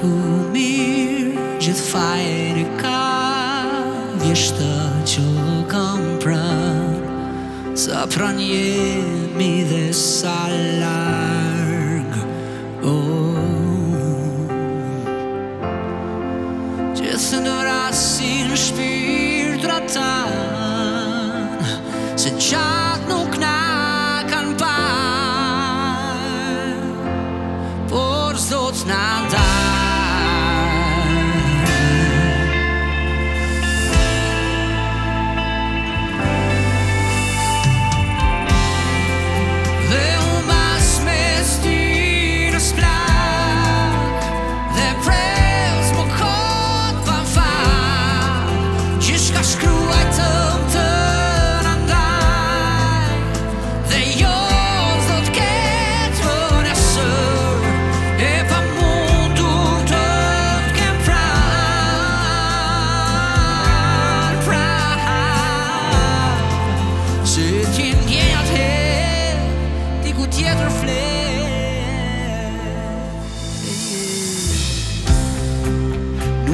tu mirë Gjithë fajrë ka Vjeshtë që kam pranë Sa pranë jemi dhe sa largë oh. Gjithë në vrasin shpirë të ratanë Se qatë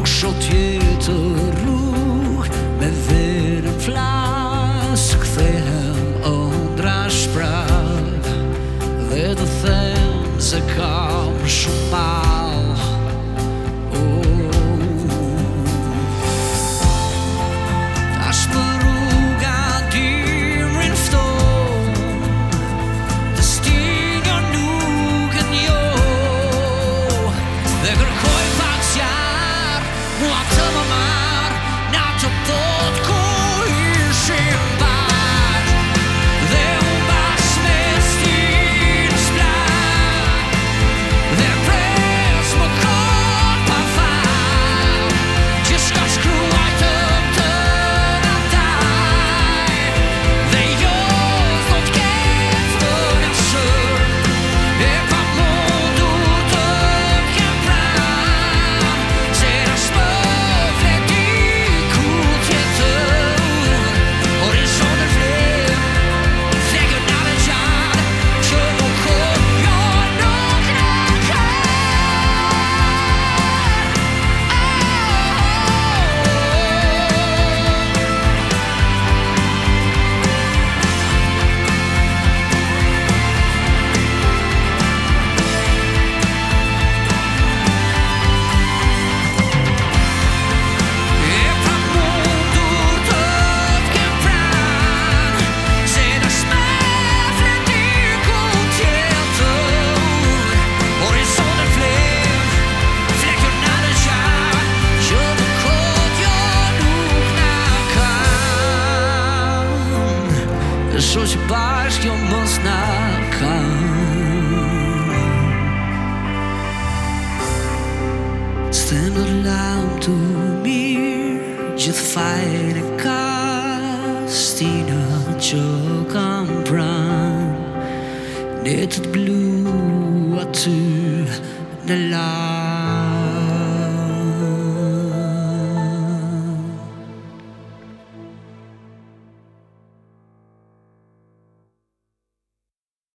nuk shot jetë rrug me verë flas këthem o ndra dhe të them se kam shumë Dhe shu që bashkë jo mos nga ka Sëtë në lamë të mirë Gjithë fajnë e ka Stina që kam pran Ne të të blu aty në lamë